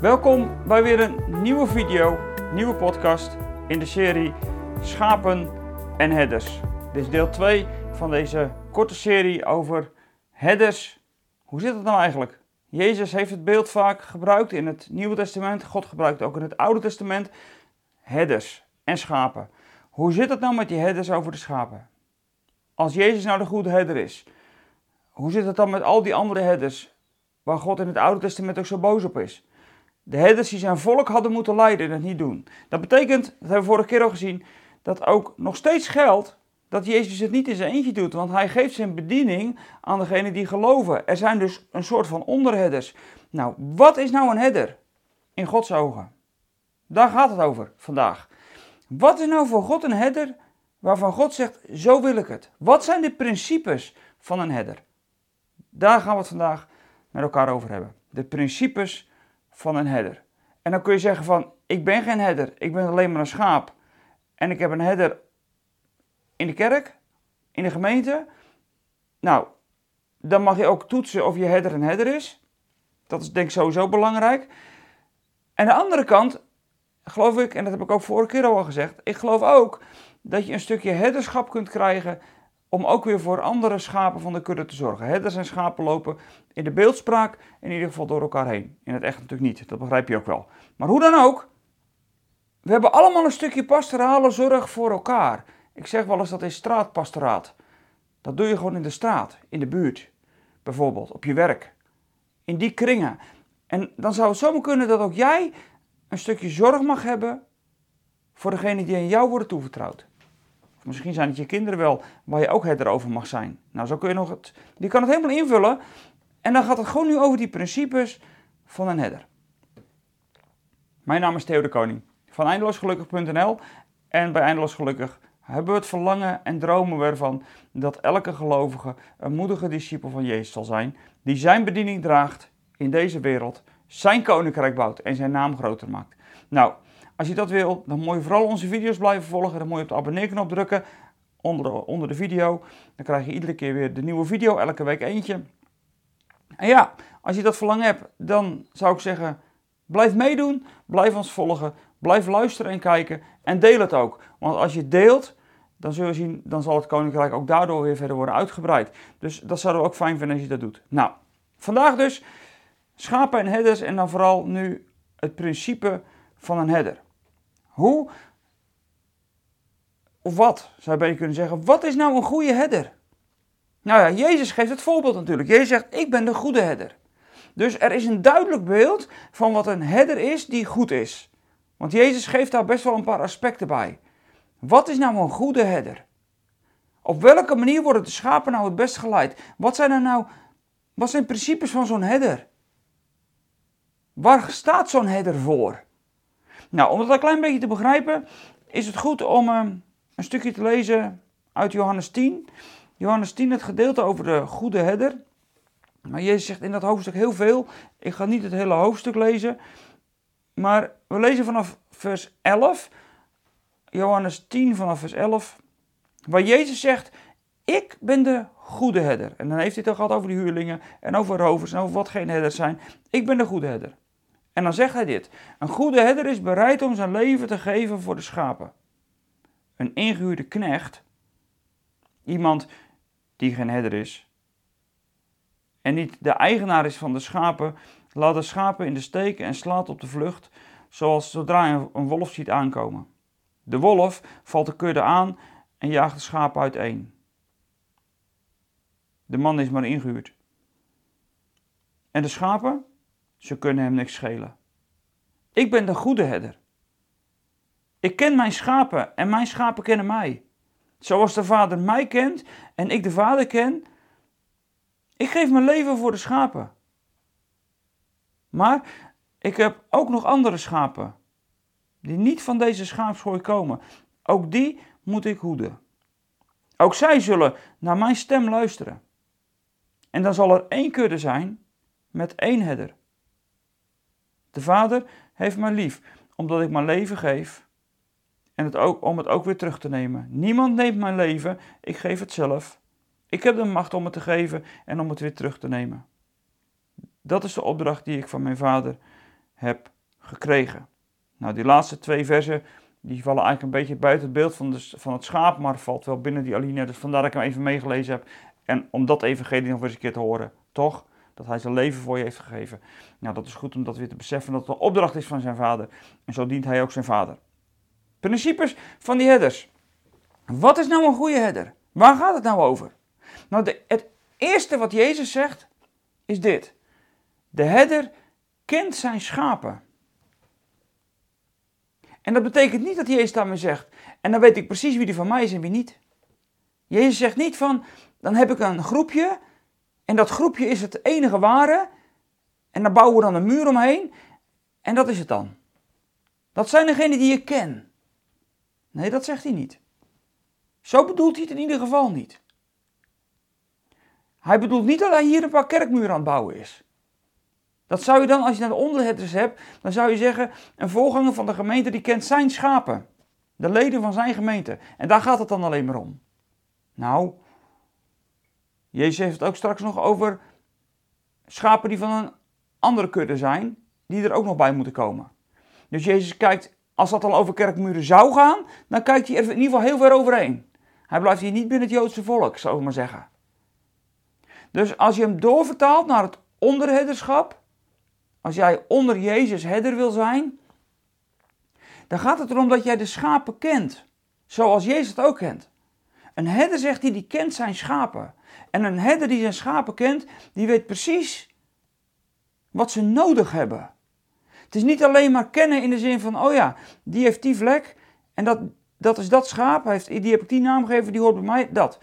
Welkom bij weer een nieuwe video, nieuwe podcast in de serie Schapen en Herders. Dit is deel 2 van deze korte serie over herders. Hoe zit het nou eigenlijk? Jezus heeft het beeld vaak gebruikt in het Nieuwe Testament. God gebruikt ook in het Oude Testament herders en schapen. Hoe zit het nou met die herders over de schapen? Als Jezus nou de goede herder is, hoe zit het dan met al die andere herders waar God in het Oude Testament ook zo boos op is? De herders die zijn volk hadden moeten leiden en het niet doen. Dat betekent, dat hebben we vorige keer al gezien, dat ook nog steeds geldt dat Jezus het niet in zijn eentje doet. Want hij geeft zijn bediening aan degenen die geloven. Er zijn dus een soort van onderherders. Nou, wat is nou een herder in Gods ogen? Daar gaat het over vandaag. Wat is nou voor God een herder waarvan God zegt, zo wil ik het? Wat zijn de principes van een herder? Daar gaan we het vandaag met elkaar over hebben. De principes van een herder. En dan kun je zeggen van, ik ben geen herder, ik ben alleen maar een schaap. En ik heb een herder in de kerk, in de gemeente. Nou, dan mag je ook toetsen of je herder een herder is. Dat is denk ik sowieso belangrijk. En de andere kant, geloof ik, en dat heb ik ook vorige keer al gezegd, ik geloof ook dat je een stukje herderschap kunt krijgen om ook weer voor andere schapen van de kudde te zorgen. Herders en schapen lopen in de beeldspraak in ieder geval door elkaar heen. In het echt natuurlijk niet, dat begrijp je ook wel. Maar hoe dan ook, we hebben allemaal een stukje pastorale zorg voor elkaar. Ik zeg wel eens dat is straatpastoraat. Dat doe je gewoon in de straat, in de buurt, bijvoorbeeld, op je werk. In die kringen. En dan zou het zomaar kunnen dat ook jij een stukje zorg mag hebben voor degene die aan jou worden toevertrouwd. Misschien zijn het je kinderen wel waar je ook het erover mag zijn. Nou, zo kun je nog het. Die kan het helemaal invullen. En dan gaat het gewoon nu over die principes van een herder. Mijn naam is Theo de Koning van eindeloosgelukkig.nl. En bij Eindeloos Gelukkig hebben we het verlangen en dromen we ervan dat elke gelovige een moedige discipel van Jezus zal zijn, die zijn bediening draagt in deze wereld, zijn koninkrijk bouwt en zijn naam groter maakt. Nou, als je dat wil, dan moet je vooral onze video's blijven volgen. Dan moet je op de abonneerknop drukken onder, onder de video. Dan krijg je iedere keer weer de nieuwe video, elke week eentje. En ja, als je dat verlangen hebt, dan zou ik zeggen, blijf meedoen, blijf ons volgen, blijf luisteren en kijken en deel het ook. Want als je deelt, dan zul je zien, dan zal het koninkrijk ook daardoor weer verder worden uitgebreid. Dus dat zouden we ook fijn vinden als je dat doet. Nou, vandaag dus schapen en herders en dan vooral nu het principe van een herder. Hoe, of wat, zou je kunnen zeggen, wat is nou een goede herder? Nou ja, Jezus geeft het voorbeeld natuurlijk. Jezus zegt, ik ben de goede herder. Dus er is een duidelijk beeld van wat een herder is die goed is. Want Jezus geeft daar best wel een paar aspecten bij. Wat is nou een goede herder? Op welke manier worden de schapen nou het best geleid? Wat zijn er nou, wat zijn principes van zo'n herder? Waar staat zo'n herder voor? Nou, om dat een klein beetje te begrijpen, is het goed om uh, een stukje te lezen uit Johannes 10. Johannes 10, het gedeelte over de goede herder. Maar Jezus zegt in dat hoofdstuk heel veel. Ik ga niet het hele hoofdstuk lezen. Maar we lezen vanaf vers 11. Johannes 10 vanaf vers 11. Waar Jezus zegt, ik ben de goede herder. En dan heeft hij het al gehad over die huurlingen en over rovers en over wat geen herders zijn. Ik ben de goede herder. En dan zegt hij dit: Een goede herder is bereid om zijn leven te geven voor de schapen. Een ingehuurde knecht, iemand die geen herder is en niet de eigenaar is van de schapen, laat de schapen in de steek en slaat op de vlucht, zoals zodra een wolf ziet aankomen. De wolf valt de kudde aan en jaagt de schapen uiteen. De man is maar ingehuurd. En de schapen? Ze kunnen hem niks schelen. Ik ben de goede herder. Ik ken mijn schapen en mijn schapen kennen mij. Zoals de Vader mij kent en ik de Vader ken. Ik geef mijn leven voor de schapen. Maar ik heb ook nog andere schapen die niet van deze schaapsgooi komen. Ook die moet ik hoeden. Ook zij zullen naar mijn stem luisteren. En dan zal er één kudde zijn met één herder. De Vader heeft mij lief, omdat ik mijn leven geef en het ook, om het ook weer terug te nemen. Niemand neemt mijn leven, ik geef het zelf. Ik heb de macht om het te geven en om het weer terug te nemen. Dat is de opdracht die ik van mijn Vader heb gekregen. Nou, die laatste twee versen die vallen eigenlijk een beetje buiten het beeld van, de, van het schaap, maar valt wel binnen die alinea. Dus vandaar dat ik hem even meegelezen heb. En om dat evangelie nog eens een keer te horen, toch? Dat hij zijn leven voor je heeft gegeven. Nou, dat is goed om dat weer te beseffen, dat het een opdracht is van zijn vader. En zo dient hij ook zijn vader. Principes van die herders. Wat is nou een goede herder? Waar gaat het nou over? Nou, het eerste wat Jezus zegt is dit. De herder kent zijn schapen. En dat betekent niet dat Jezus daarmee zegt, en dan weet ik precies wie die van mij is en wie niet. Jezus zegt niet van, dan heb ik een groepje en dat groepje is het enige ware en daar bouwen we dan een muur omheen en dat is het dan. Dat zijn degenen die ik ken. Nee, dat zegt hij niet. Zo bedoelt hij het in ieder geval niet. Hij bedoelt niet dat hij hier een paar kerkmuren aan het bouwen is. Dat zou je dan, als je naar de onderhetters hebt, dan zou je zeggen, een voorganger van de gemeente die kent zijn schapen. De leden van zijn gemeente. En daar gaat het dan alleen maar om. Nou, Jezus heeft het ook straks nog over schapen die van een andere kudde zijn, die er ook nog bij moeten komen. Dus Jezus kijkt, als dat al over kerkmuren zou gaan, dan kijkt hij er in ieder geval heel ver overheen. Hij blijft hier niet binnen het Joodse volk, zou ik maar zeggen. Dus als je hem doorvertaalt naar het onderherderschap, als jij onder Jezus herder wil zijn, dan gaat het erom dat jij de schapen kent. Zoals Jezus het ook kent. Een herder zegt hij, die kent zijn schapen. En een herder die zijn schapen kent, die weet precies wat ze nodig hebben. Het is niet alleen maar kennen in de zin van, oh ja, die heeft die vlek en dat, dat is dat schaap, heeft, die heb ik die naam gegeven, die hoort bij mij, dat.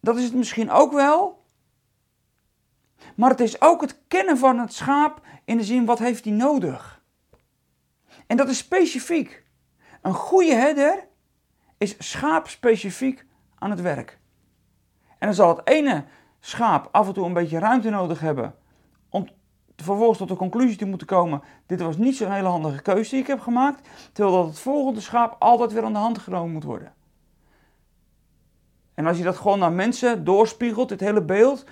Dat is het misschien ook wel, maar het is ook het kennen van het schaap in de zin wat heeft hij nodig. En dat is specifiek. Een goede herder is schaapspecifiek aan het werk. En dan zal het ene schaap af en toe een beetje ruimte nodig hebben om vervolgens tot de conclusie te moeten komen: dit was niet zo'n hele handige keuze die ik heb gemaakt, terwijl dat het volgende schaap altijd weer aan de hand genomen moet worden. En als je dat gewoon naar mensen doorspiegelt, dit hele beeld,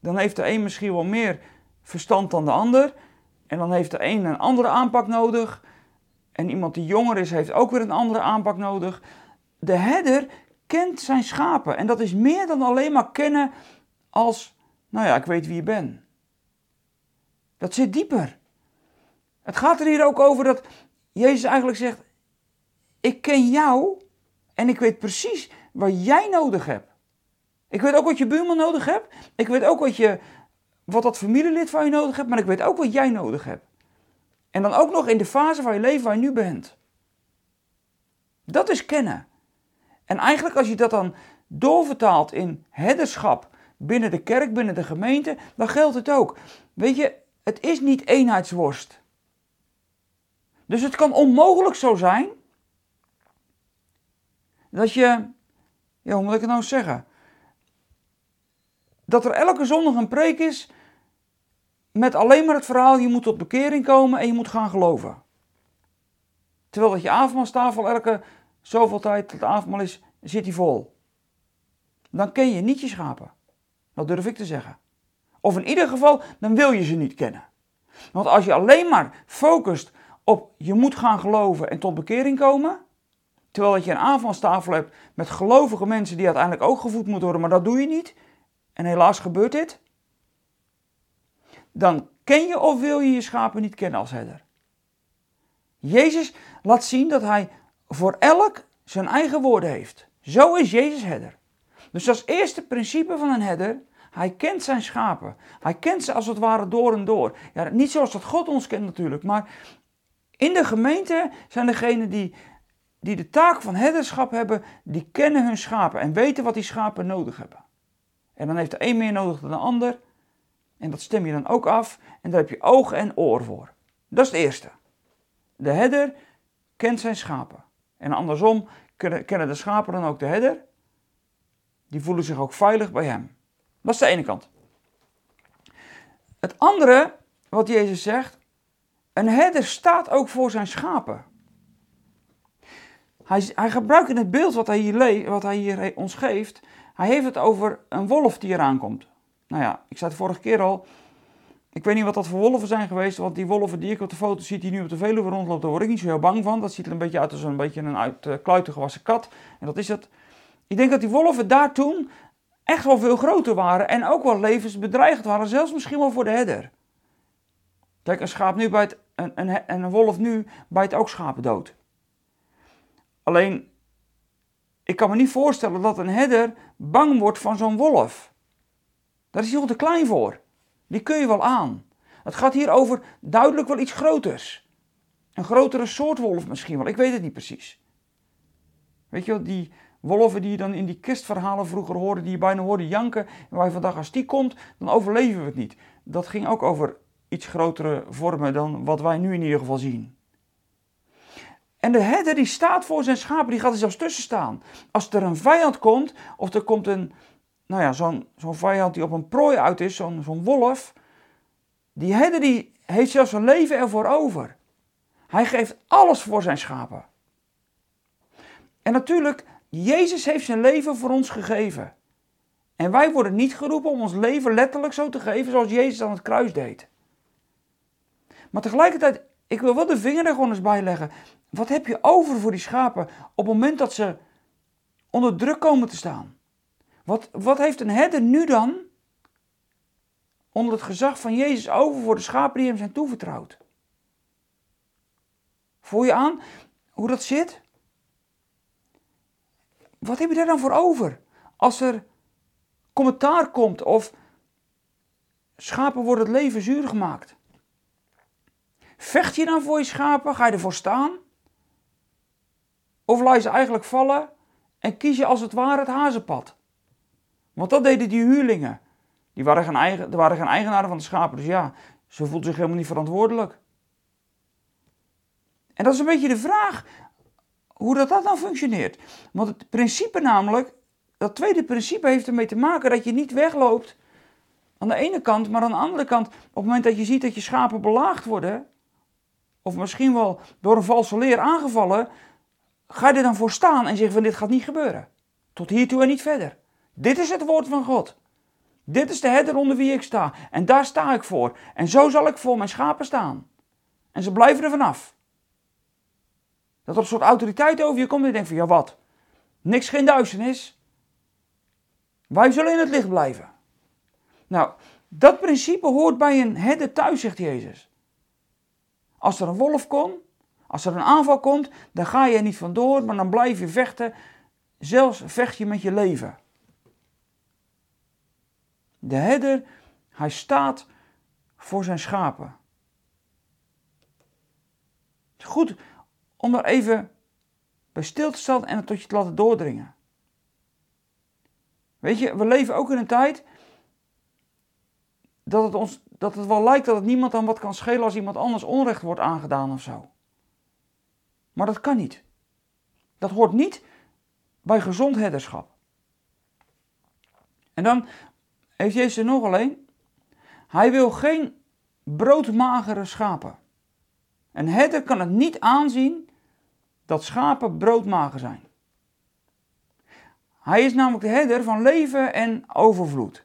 dan heeft de een misschien wel meer verstand dan de ander. En dan heeft de een een andere aanpak nodig. En iemand die jonger is, heeft ook weer een andere aanpak nodig. De herder kent zijn schapen. En dat is meer dan alleen maar kennen als, nou ja, ik weet wie je bent. Dat zit dieper. Het gaat er hier ook over dat Jezus eigenlijk zegt: Ik ken jou en ik weet precies wat jij nodig hebt. Ik weet ook wat je buurman nodig hebt. Ik weet ook wat, je, wat dat familielid van je nodig hebt. Maar ik weet ook wat jij nodig hebt. En dan ook nog in de fase van je leven waar je nu bent. Dat is kennen. En eigenlijk als je dat dan doorvertaalt in herderschap binnen de kerk, binnen de gemeente, dan geldt het ook. Weet je, het is niet eenheidsworst. Dus het kan onmogelijk zo zijn dat je, ja, hoe moet ik het nou zeggen? dat er elke zondag een preek is met alleen maar het verhaal, je moet tot bekering komen en je moet gaan geloven. Terwijl dat je avondmaalstafel elke zoveel tijd tot avondmaal is, zit die vol. Dan ken je niet je schapen. Dat durf ik te zeggen. Of in ieder geval, dan wil je ze niet kennen. Want als je alleen maar focust op je moet gaan geloven en tot bekering komen, terwijl dat je een avondmaalstafel hebt met gelovige mensen die uiteindelijk ook gevoed moeten worden, maar dat doe je niet, en helaas gebeurt dit, dan ken je of wil je je schapen niet kennen als herder. Jezus laat zien dat hij voor elk zijn eigen woorden heeft. Zo is Jezus herder. Dus als eerste principe van een herder, hij kent zijn schapen. Hij kent ze als het ware door en door. Ja, niet zoals dat God ons kent natuurlijk, maar in de gemeente zijn degenen die, die de taak van herderschap hebben, die kennen hun schapen en weten wat die schapen nodig hebben. En dan heeft de een meer nodig dan de ander. En dat stem je dan ook af. En daar heb je oog en oor voor. Dat is het eerste. De herder kent zijn schapen. En andersom kennen de schapen dan ook de herder. Die voelen zich ook veilig bij hem. Dat is de ene kant. Het andere wat Jezus zegt. Een herder staat ook voor zijn schapen. Hij, hij gebruikt in het beeld wat hij hier, wat hij hier ons geeft hij heeft het over een wolf die eraan komt. Nou ja, ik zei het vorige keer al. Ik weet niet wat dat voor wolven zijn geweest, want die wolven die ik op de foto zie, die nu op de Veluwe rondloopt, daar word ik niet zo heel bang van. Dat ziet er een beetje uit als een beetje een uit uh, kluiten gewassen kat. En dat is het. Ik denk dat die wolven daar toen echt wel veel groter waren en ook wel levensbedreigend waren, zelfs misschien wel voor de herder. Kijk, een schaap nu een, een, een wolf nu bijt ook schapen dood. Alleen, ik kan me niet voorstellen dat een herder bang wordt van zo'n wolf. Daar is hij al te klein voor. Die kun je wel aan. Het gaat hier over duidelijk wel iets groters. Een grotere soort wolf misschien wel, ik weet het niet precies. Weet je wel, die wolven die je dan in die kistverhalen vroeger hoorde, die je bijna hoorde janken. En waar je vandaag als die komt, dan overleven we het niet. Dat ging ook over iets grotere vormen dan wat wij nu in ieder geval zien. En de herder die staat voor zijn schapen, die gaat er zelfs tussen staan. Als er een vijand komt, of er komt een, nou ja, zo'n zo'n vijand die op een prooi uit is, zo'n wolf. Die herder die heeft zelfs zijn leven ervoor over. Hij geeft alles voor zijn schapen. En natuurlijk, Jezus heeft zijn leven voor ons gegeven. En wij worden niet geroepen om ons leven letterlijk zo te geven zoals Jezus aan het kruis deed. Maar tegelijkertijd, ik wil wel de vinger er gewoon eens bij leggen. Wat heb je over voor die schapen op het moment dat ze onder druk komen te staan? Wat, wat heeft een herder nu dan onder het gezag van Jezus over voor de schapen die hem zijn toevertrouwd? Voel je aan hoe dat zit? Wat heb je daar dan voor over? Als er commentaar komt of schapen worden het leven zuur gemaakt. Vecht je dan voor je schapen? Ga je ervoor staan? Of laat je ze eigenlijk vallen en kies je als het ware het hazenpad? Want dat deden die huurlingen. Die waren geen, eigen, waren eigenaren van de schapen, dus ja, ze voelden zich helemaal niet verantwoordelijk. En dat is een beetje de vraag hoe dat, dat dan functioneert. Want het principe namelijk, dat tweede principe heeft ermee te maken dat je niet wegloopt aan de ene kant, maar aan de andere kant, op het moment dat je ziet dat je schapen belaagd worden, of misschien wel door een valse leer aangevallen, ga je er dan voor staan en zeggen van dit gaat niet gebeuren. Tot hiertoe en niet verder. Dit is het woord van God. Dit is de herder onder wie ik sta. En daar sta ik voor. En zo zal ik voor mijn schapen staan. En ze blijven er vanaf. Dat er een soort autoriteit over je komt en je denkt van ja wat. Niks geen duisternis. Wij zullen in het licht blijven. Nou, dat principe hoort bij een herder thuis, zegt Jezus. Als er een wolf komt, als er een aanval komt, dan ga je er niet vandoor, maar dan blijf je vechten. Zelfs vecht je met je leven. De herder, hij staat voor zijn schapen. Goed om er even bij stil te staan en het tot je te laten doordringen. Weet je, we leven ook in een tijd dat het, ons, dat het wel lijkt dat het niemand aan wat kan schelen als iemand anders onrecht wordt aangedaan of zo. Maar dat kan niet. Dat hoort niet bij gezond herderschap. En dan heeft Jezus er nog alleen. Hij wil geen broodmagere schapen. Een herder kan het niet aanzien dat schapen broodmager zijn. Hij is namelijk de herder van leven en overvloed.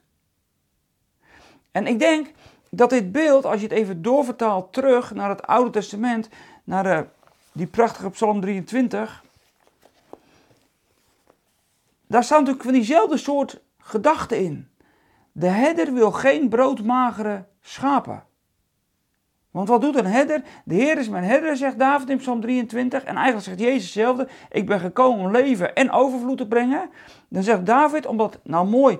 En ik denk dat dit beeld, als je het even doorvertaalt terug naar het Oude Testament, naar de, die prachtige Psalm 23, daar staan natuurlijk van diezelfde soort gedachten in. De herder wil geen broodmagere schapen. Want wat doet een herder? De Heer is mijn herder, zegt David in Psalm 23. En eigenlijk zegt Jezus hetzelfde. Ik ben gekomen om leven en overvloed te brengen. Dan zegt David, om dat nou mooi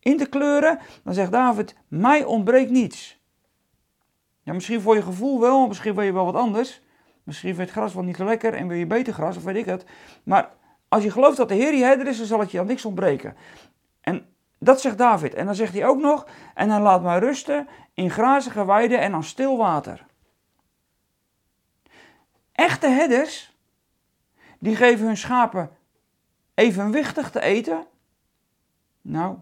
in te kleuren, dan zegt David, mij ontbreekt niets. Ja, misschien voor je gevoel wel, misschien wil je wel wat anders. Misschien vind je het gras wel niet lekker en wil je beter gras, of weet ik het. Maar als je gelooft dat de Heer je herder is, dan zal het je aan niks ontbreken. En dat zegt David. En dan zegt hij ook nog, en hij laat mij rusten in grazige weiden en aan stil water. Echte herders, die geven hun schapen evenwichtig te eten. Nou,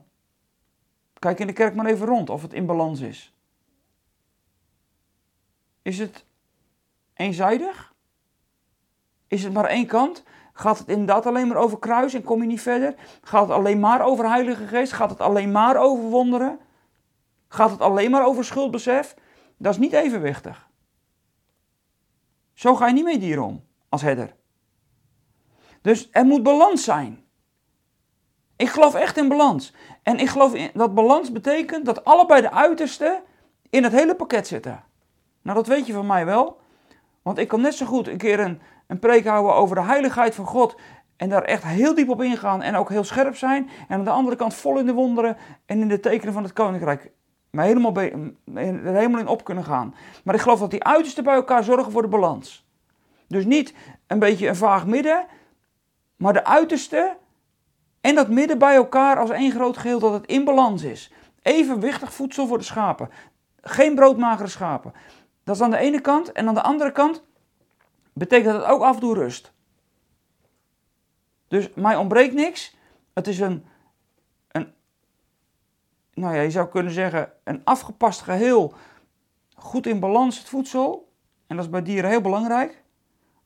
kijk in de kerk maar even rond of het in balans is. Is het eenzijdig? Is het maar één kant? Gaat het inderdaad alleen maar over kruis en kom je niet verder? Gaat het alleen maar over Heilige Geest? Gaat het alleen maar over wonderen? Gaat het alleen maar over schuldbesef? Dat is niet evenwichtig. Zo ga je niet mee dieren om als herder. Dus er moet balans zijn. Ik geloof echt in balans. En ik geloof in, dat balans betekent dat allebei de uitersten in het hele pakket zitten. Nou, dat weet je van mij wel. Want ik kan net zo goed een keer een, een preek houden over de heiligheid van God. En daar echt heel diep op ingaan en ook heel scherp zijn. En aan de andere kant vol in de wonderen en in de tekenen van het koninkrijk. Maar helemaal, er helemaal in op kunnen gaan. Maar ik geloof dat die uitersten bij elkaar zorgen voor de balans. Dus niet een beetje een vaag midden, maar de uiterste en dat midden bij elkaar als één groot geheel, dat het in balans is. Evenwichtig voedsel voor de schapen. Geen broodmagere schapen. Dat is aan de ene kant. En aan de andere kant betekent het ook af rust. Dus mij ontbreekt niks. Het is een, een nou ja, je zou kunnen zeggen, een afgepast geheel. Goed in balans het voedsel. En dat is bij dieren heel belangrijk.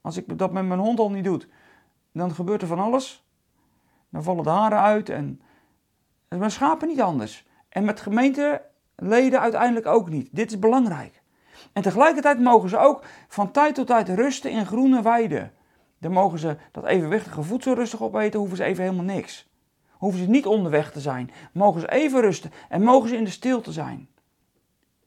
Als ik dat met mijn hond al niet doe, dan gebeurt er van alles. Dan vallen de haren uit en met schapen niet anders. En met gemeenteleden uiteindelijk ook niet. Dit is belangrijk. En tegelijkertijd mogen ze ook van tijd tot tijd rusten in groene weiden. Dan mogen ze dat evenwichtige voedsel rustig opeten, hoeven ze even helemaal niks. Hoeven ze niet onderweg te zijn, mogen ze even rusten en mogen ze in de stilte zijn.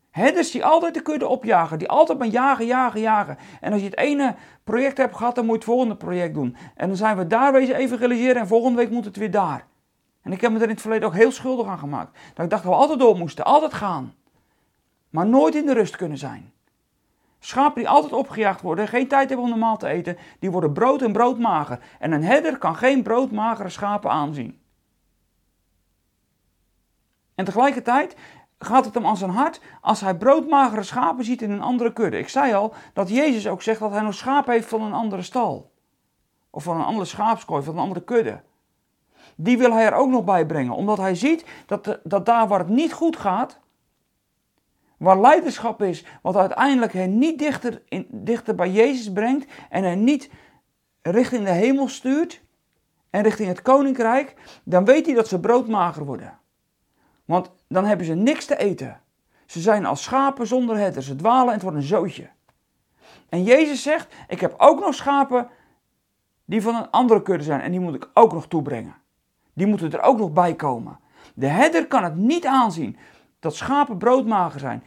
Herders die altijd de kudde opjagen, die altijd maar jagen, jagen, jagen. En als je het ene project hebt gehad, dan moet je het volgende project doen. En dan zijn we daar wezen evangeliseren en volgende week moet het weer daar. En ik heb me er in het verleden ook heel schuldig aan gemaakt. Dat ik dacht dat we altijd door moesten, altijd gaan. Maar nooit in de rust kunnen zijn. Schapen die altijd opgejaagd worden, geen tijd hebben om normaal te eten, die worden brood en broodmager. En een herder kan geen broodmagere schapen aanzien. En tegelijkertijd gaat het hem aan zijn hart als hij broodmagere schapen ziet in een andere kudde. Ik zei al dat Jezus ook zegt dat hij nog schapen heeft van een andere stal. Of van een andere schaapskooi, van een andere kudde. Die wil hij er ook nog bij brengen, omdat hij ziet dat, dat daar waar het niet goed gaat, waar leiderschap is, wat uiteindelijk hen niet dichter, in, dichter bij Jezus brengt en hen niet richting de hemel stuurt en richting het koninkrijk, dan weet hij dat ze broodmager worden. Want dan hebben ze niks te eten. Ze zijn als schapen zonder herder. Ze dwalen en het wordt een zootje. En Jezus zegt: Ik heb ook nog schapen die van een andere kudde zijn. En die moet ik ook nog toebrengen. Die moeten er ook nog bij komen. De herder kan het niet aanzien dat schapen broodmager zijn.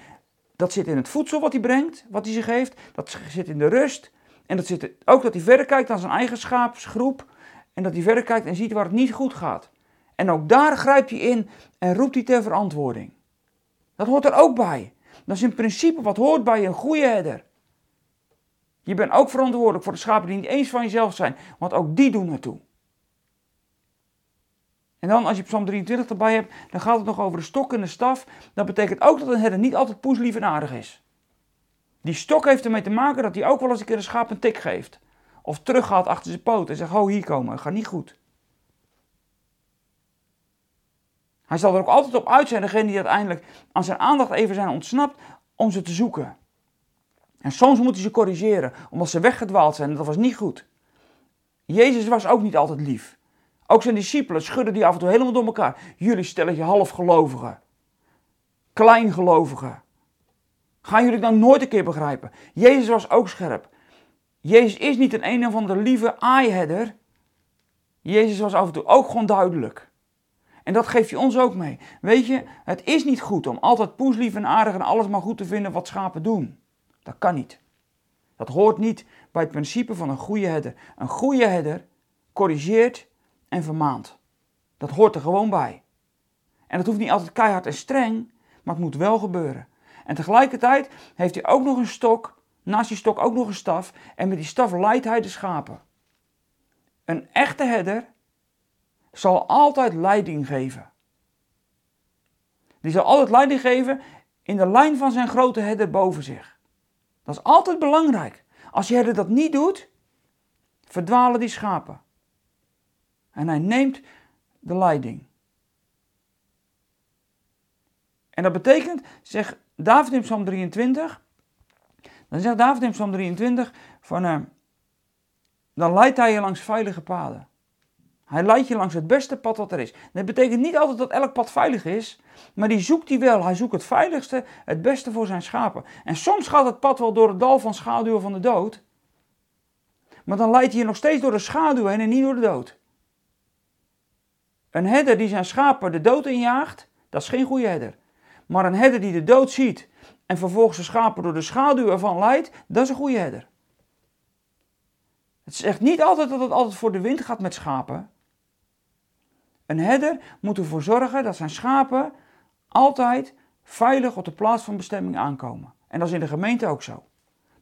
Dat zit in het voedsel wat hij brengt, wat hij ze geeft. Dat zit in de rust. En dat zit ook dat hij verder kijkt naar zijn eigen schaapsgroep. En dat hij verder kijkt en ziet waar het niet goed gaat. En ook daar grijpt hij in en roept hij ter verantwoording. Dat hoort er ook bij. Dat is in principe wat hoort bij een goede herder. Je bent ook verantwoordelijk voor de schapen die niet eens van jezelf zijn, want ook die doen ertoe. En dan als je Psalm 23 erbij hebt, dan gaat het nog over de stok en de staf. Dat betekent ook dat een herder niet altijd poeslief en aardig is. Die stok heeft ermee te maken dat hij ook wel eens een keer een schaap een tik geeft. Of teruggaat achter zijn poot en zegt, ho hier komen, het gaat niet goed. Hij zal er ook altijd op uit zijn, degene die uiteindelijk aan zijn aandacht even zijn ontsnapt, om ze te zoeken. En soms moet hij ze corrigeren, omdat ze weggedwaald zijn en dat was niet goed. Jezus was ook niet altijd lief. Ook zijn discipelen schudden die af en toe helemaal door elkaar. Jullie stellen je halfgelovigen. Kleingelovigen. Gaan jullie dan nooit een keer begrijpen? Jezus was ook scherp. Jezus is niet een een of andere lieve aaiherder. Jezus was af en toe ook gewoon duidelijk. En dat geeft je ons ook mee. Weet je, het is niet goed om altijd poeslief en aardig en alles maar goed te vinden wat schapen doen. Dat kan niet. Dat hoort niet bij het principe van een goede herder. Een goede herder corrigeert en vermaant. Dat hoort er gewoon bij. En dat hoeft niet altijd keihard en streng, maar het moet wel gebeuren. En tegelijkertijd heeft hij ook nog een stok, naast die stok ook nog een staf. En met die staf leidt hij de schapen. Een echte herder zal altijd leiding geven. Die zal altijd leiding geven in de lijn van zijn grote herder boven zich. Dat is altijd belangrijk. Als je herder dat niet doet, verdwalen die schapen. En hij neemt de leiding. En dat betekent, zegt David in Psalm 23, dan zegt David in Psalm 23 van, uh, dan leidt hij je langs veilige paden. Hij leidt je langs het beste pad wat er is. Dat betekent niet altijd dat elk pad veilig is, maar die zoekt hij wel. Hij zoekt het veiligste, het beste voor zijn schapen. En soms gaat het pad wel door het dal van schaduwen van de dood. Maar dan leidt hij je nog steeds door de schaduw heen en niet door de dood. Een herder die zijn schapen de dood injaagt, dat is geen goede herder. Maar een herder die de dood ziet en vervolgens de schapen door de schaduw ervan leidt, dat is een goede herder. Het echt niet altijd dat het altijd voor de wind gaat met schapen. Een herder moet ervoor zorgen dat zijn schapen altijd veilig op de plaats van bestemming aankomen. En dat is in de gemeente ook zo.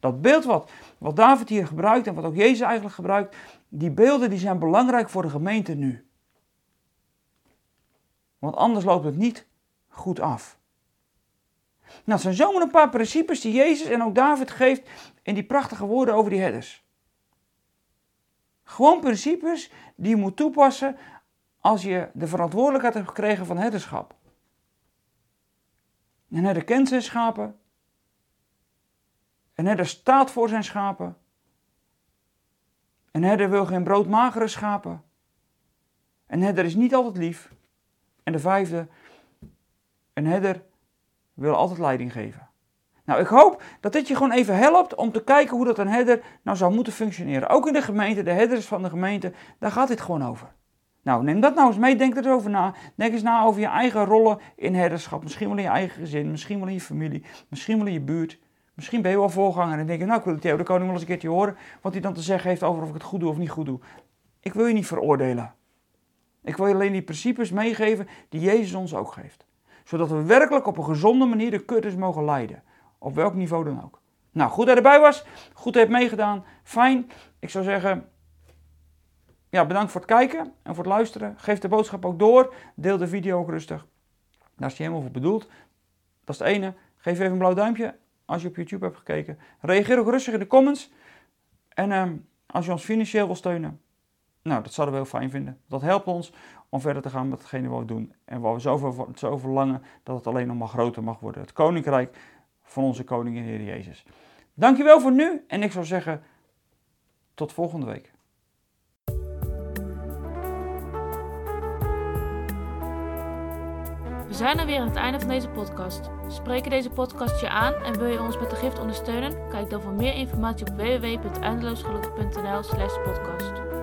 Dat beeld wat, wat David hier gebruikt en wat ook Jezus eigenlijk gebruikt, die beelden die zijn belangrijk voor de gemeente nu. Want anders loopt het niet goed af. Nou, het zijn zomaar een paar principes die Jezus en ook David geeft in die prachtige woorden over die herders. Gewoon principes die je moet toepassen als je de verantwoordelijkheid hebt gekregen van herderschap. Een herder kent zijn schapen. Een herder staat voor zijn schapen. Een herder wil geen broodmagere schapen. Een herder is niet altijd lief. En de vijfde, een herder wil altijd leiding geven. Nou, ik hoop dat dit je gewoon even helpt om te kijken hoe dat een herder nou zou moeten functioneren. Ook in de gemeente, de herders van de gemeente, daar gaat dit gewoon over. Nou, neem dat nou eens mee, denk erover na. Denk eens na over je eigen rollen in herderschap. Misschien wel in je eigen gezin, misschien wel in je familie, misschien wel in je buurt. Misschien ben je wel voorganger en denk je, nou, ik wil Theo de Koning wel eens een keertje horen wat hij dan te zeggen heeft over of ik het goed doe of niet goed doe. Ik wil je niet veroordelen. Ik wil je alleen die principes meegeven die Jezus ons ook geeft. Zodat we werkelijk op een gezonde manier de kudders mogen leiden. Op welk niveau dan ook. Nou, goed dat je erbij was. Goed dat je hebt meegedaan. Fijn. Ik zou zeggen, ja, bedankt voor het kijken en voor het luisteren. Geef de boodschap ook door. Deel de video ook rustig. Daar is je helemaal voor bedoeld. Dat is het ene. Geef even een blauw duimpje als je op YouTube hebt gekeken. Reageer ook rustig in de comments. En ehm, als je ons financieel wil steunen, nou, dat zouden we heel fijn vinden. Dat helpt ons om verder te gaan met hetgene wat we doen. En waar we zo, zo verlangen dat het alleen nog maar groter mag worden. Het koninkrijk van onze koning en Heer Jezus. Dankjewel voor nu en ik zou zeggen tot volgende week. We zijn er weer aan het einde van deze podcast. Spreken deze podcast je aan en wil je ons met de gift ondersteunen? Kijk dan voor meer informatie op www.eindeloosgelukkig.nl slash podcast.